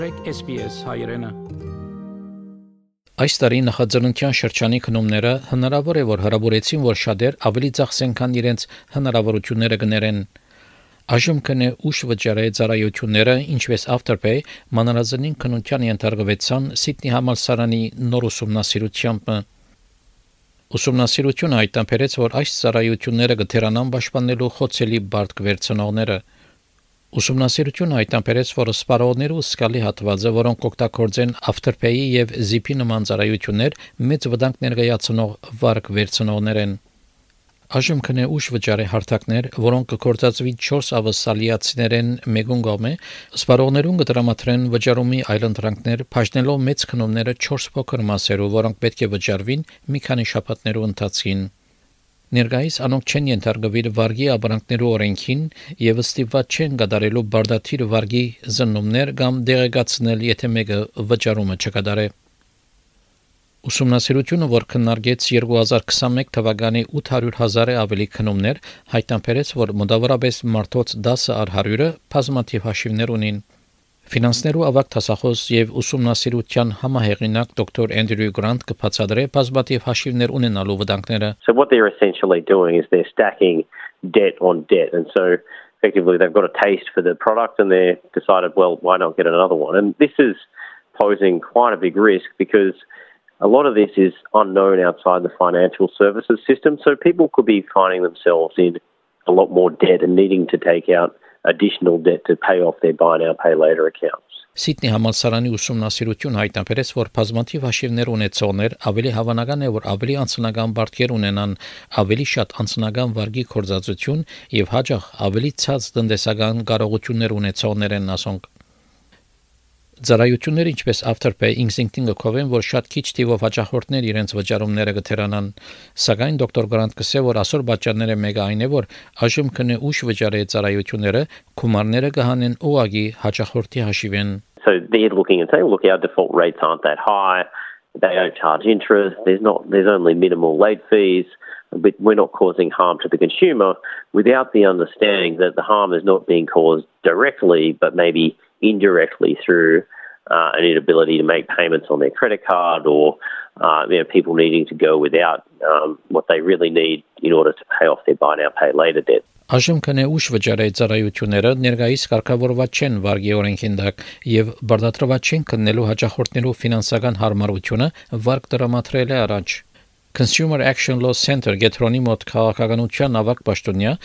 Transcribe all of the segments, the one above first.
մտրեք SPS հայրենը։ Այս տարի նախաձեռնության շրջանի քնումները հնարավոր է որ հրաբուրեցին, որ շատեր ավելի ծախսեն, քան իրենց հնարավորությունները գներեն։ Այժմ կնե ուշ վճարե ծառայությունները, ինչպես Afterpay, մանրազնին քննության ենթարկվեցան Սիդնի համալսարանի նոր ուսումնասիրությամբ։ Ուսումնասիրությունը հայտնաբերեց, որ այս ծառայությունները կթերանան պաշտպանելու խոցելի բարդ կվերցնողները։ Ուսումնասիրությունը հայտնաբերեց, որ սպառողներու սկալի հատվածը, որոնք օգտագործեն Afterpay-ի եւ Zip-ի նման ծառայություններ, մեծ վտանգ ներկայացնող վարկ վերցնողներ են։ Այժմ կնե ուշ վճարի հարթակներ, որոնք կկործածվի 4 ավսալիացիներեն մեգուն գոմե, սպառողներուն կդրամատրեն վճարումի այլընտրանքներ, բաժնելով մեծ քնումները 4 փոքր մասերով, որոնք պետք է վճարվին մի քանի շաբաթներու ընթացքին։ Ներկայիս անոնք չեն ենթարկվել վարգի ապրանքներու օրենքին եւ ստիպված չեն կատարելու բարդաթիր վարգի զննումներ կամ դեղեկացնել, եթե մեկը վճարումը չկատարե։ Ուսումնասիրությունը, որ քննարկեց 2021 թվականի 800.000-ը ավելի քնումներ, հայտնաբերեց, որ մոտավորապես մարդոց 10 առ 100-ը բազմաթիվ հաշիվներ ունին։ Ֆինանսներու ավակ տասախոս եւ ուսումնասիրության համահեղինակ դոկտոր Էնդրյու Գրանտ կբացատրե բազմաթիվ հաշիվներ ունենալու վտանգները։ So what they're essentially doing is they're stacking debt on debt and so effectively they've got a taste for the product and they decided well why not get another one and this is posing quite a big risk because a lot of this is unknown outside the financial services system so people could be finding themselves in a lot more debt and needing to take out additional debt to pay off their buy now pay later accounts. Սիդնի համալսարանի ուսումնասիրություն հայտնաբերեց, որ բազմաթիվ հաշիվներ ունեցողներ ավելի հավանական է, որ ավելի անձնական բարդեր ունենան, ավելի շատ անձնական վարկի կորզածություն եւ հաջող ավելի ցած տնտեսական կարողություններ ունեցողներ են ասոնք։ Ծառայությունները ինչպես Afterpay Instincting-ը կովեն, որ շատ քիչ թիվով հաճախորդներ իրենց վճարումները կթերանան, սակայն դոկտոր Գրանտ կսե, որ ասոր բաժանները մեկը այն է, որ այժմ կնե ուշ վճարի ծառայությունները գումարները կհանեն ուղագի հաճախորդի հաշիվեն։ So they're looking and saying, look, our default rates aren't that high. They don't charge interest. There's not. There's only minimal late fees. But we're not causing harm to the consumer without the understanding that the harm is not being caused directly, but maybe indirectly through uh, an inability to make payments on their credit card or uh, you know, people needing to go without um, what they really need in order to pay off their buy now pay later debt. Այժմ կնե ուշ վճարի ծառայությունները ներկայիս կարգավորված չեն վարգի օրենքին դակ եւ բարդատրված չեն կննելու հաճախորդներու ֆինանսական հարմարությունը վարկ դրամատրել է առաջ Consumer Action Law Center գետրոնի մոտ քաղաքականության ավակ պաշտոնյա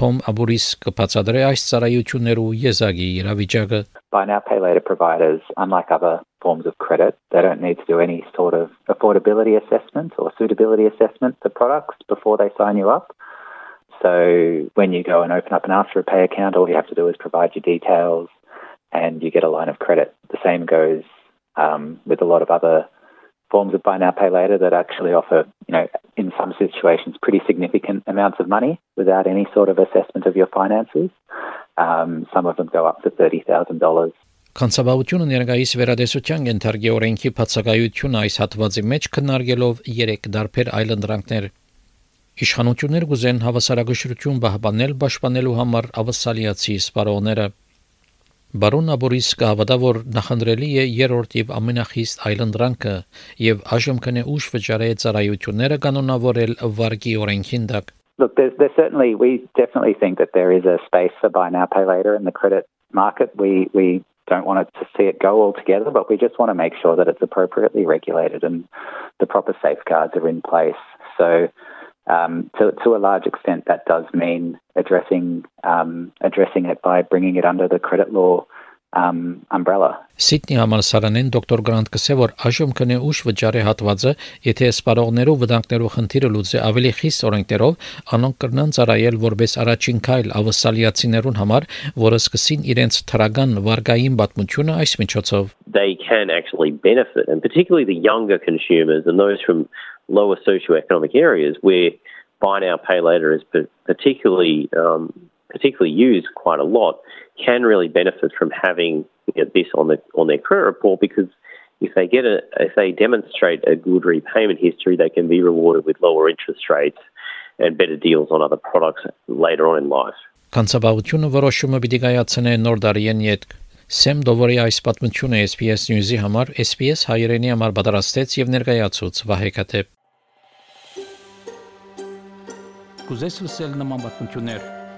Թոմ Աբուրիս կբացատրի այս ծառայություններու եզակի իրավիճակը Buy now pay later providers unlike other forms of credit they don't need to do any sort of affordability assessment or suitability assessment for products before they sign you up so when you go and open up an after pay account all you have to do is provide your details and you get a line of credit the same goes um, with a lot of other forms of buy now pay later that actually offer, you know, in some situations pretty significant amounts of money without any sort of assessment of your finances. Um, some of them go up to $30,000. Կանցաբավությունը ներկայիս վերադեսության ենթարկի օրենքի բացակայությունը այս հատվածի մեջ քննարկելով 3 դարբեր այլընտրանքներ Իշխանություններ գուզեն հավասարակշռություն պահպանել պաշտպանելու համար ավասալիացի սպառողները Բարոն Աբորիս կհավատա, որ նախընտրելի է երրորդ եւ ամենախիստ այլընտրանքը եւ այժմ կնե ուշ վճարե ծառայությունները կանոնավորել վարկի օրենքին դակ։ Look, there's, there's certainly, we definitely think that there is a space for buy now, pay later in the credit market. We, we don't want to see it go altogether, but we just want to make sure that it's appropriately regulated and the proper safeguards are in place. So Um, to, to, a large extent, that does mean addressing um, addressing it by bringing it under the credit law um, umbrella. Սիդնի համալսարանեն դոկտոր Գրանտ կսե որ այժմ կնե ուշ վճարի հատվածը, եթե սպառողներով վտանգներով խնդիրը լուծի ավելի խիստ օրենքներով, անոնք կրնան ծառայել որպես առաջին քայլ ավասալիացիներուն համար, որը սկսին իրենց թրագան վարկային պատմությունը այս միջոցով. They can actually benefit and particularly the younger consumers and those from lower socioeconomic areas where buy now pay later is particularly um, particularly used quite a lot can really benefit from having you know, this on the on their credit report because if they get a if they demonstrate a good repayment history, they can be rewarded with lower interest rates and better deals on other products later on in life. Կանցաբավությունը որոշումը պիտի կայացնե նոր դարիեն յետ Սեմ Դովորի այս պատմությունը SPS News-ի համար SPS հայրենի համար պատրաստեց եւ ներկայացուց Վահե Կատեփ։ Կուզես լսել նման պատմություններ,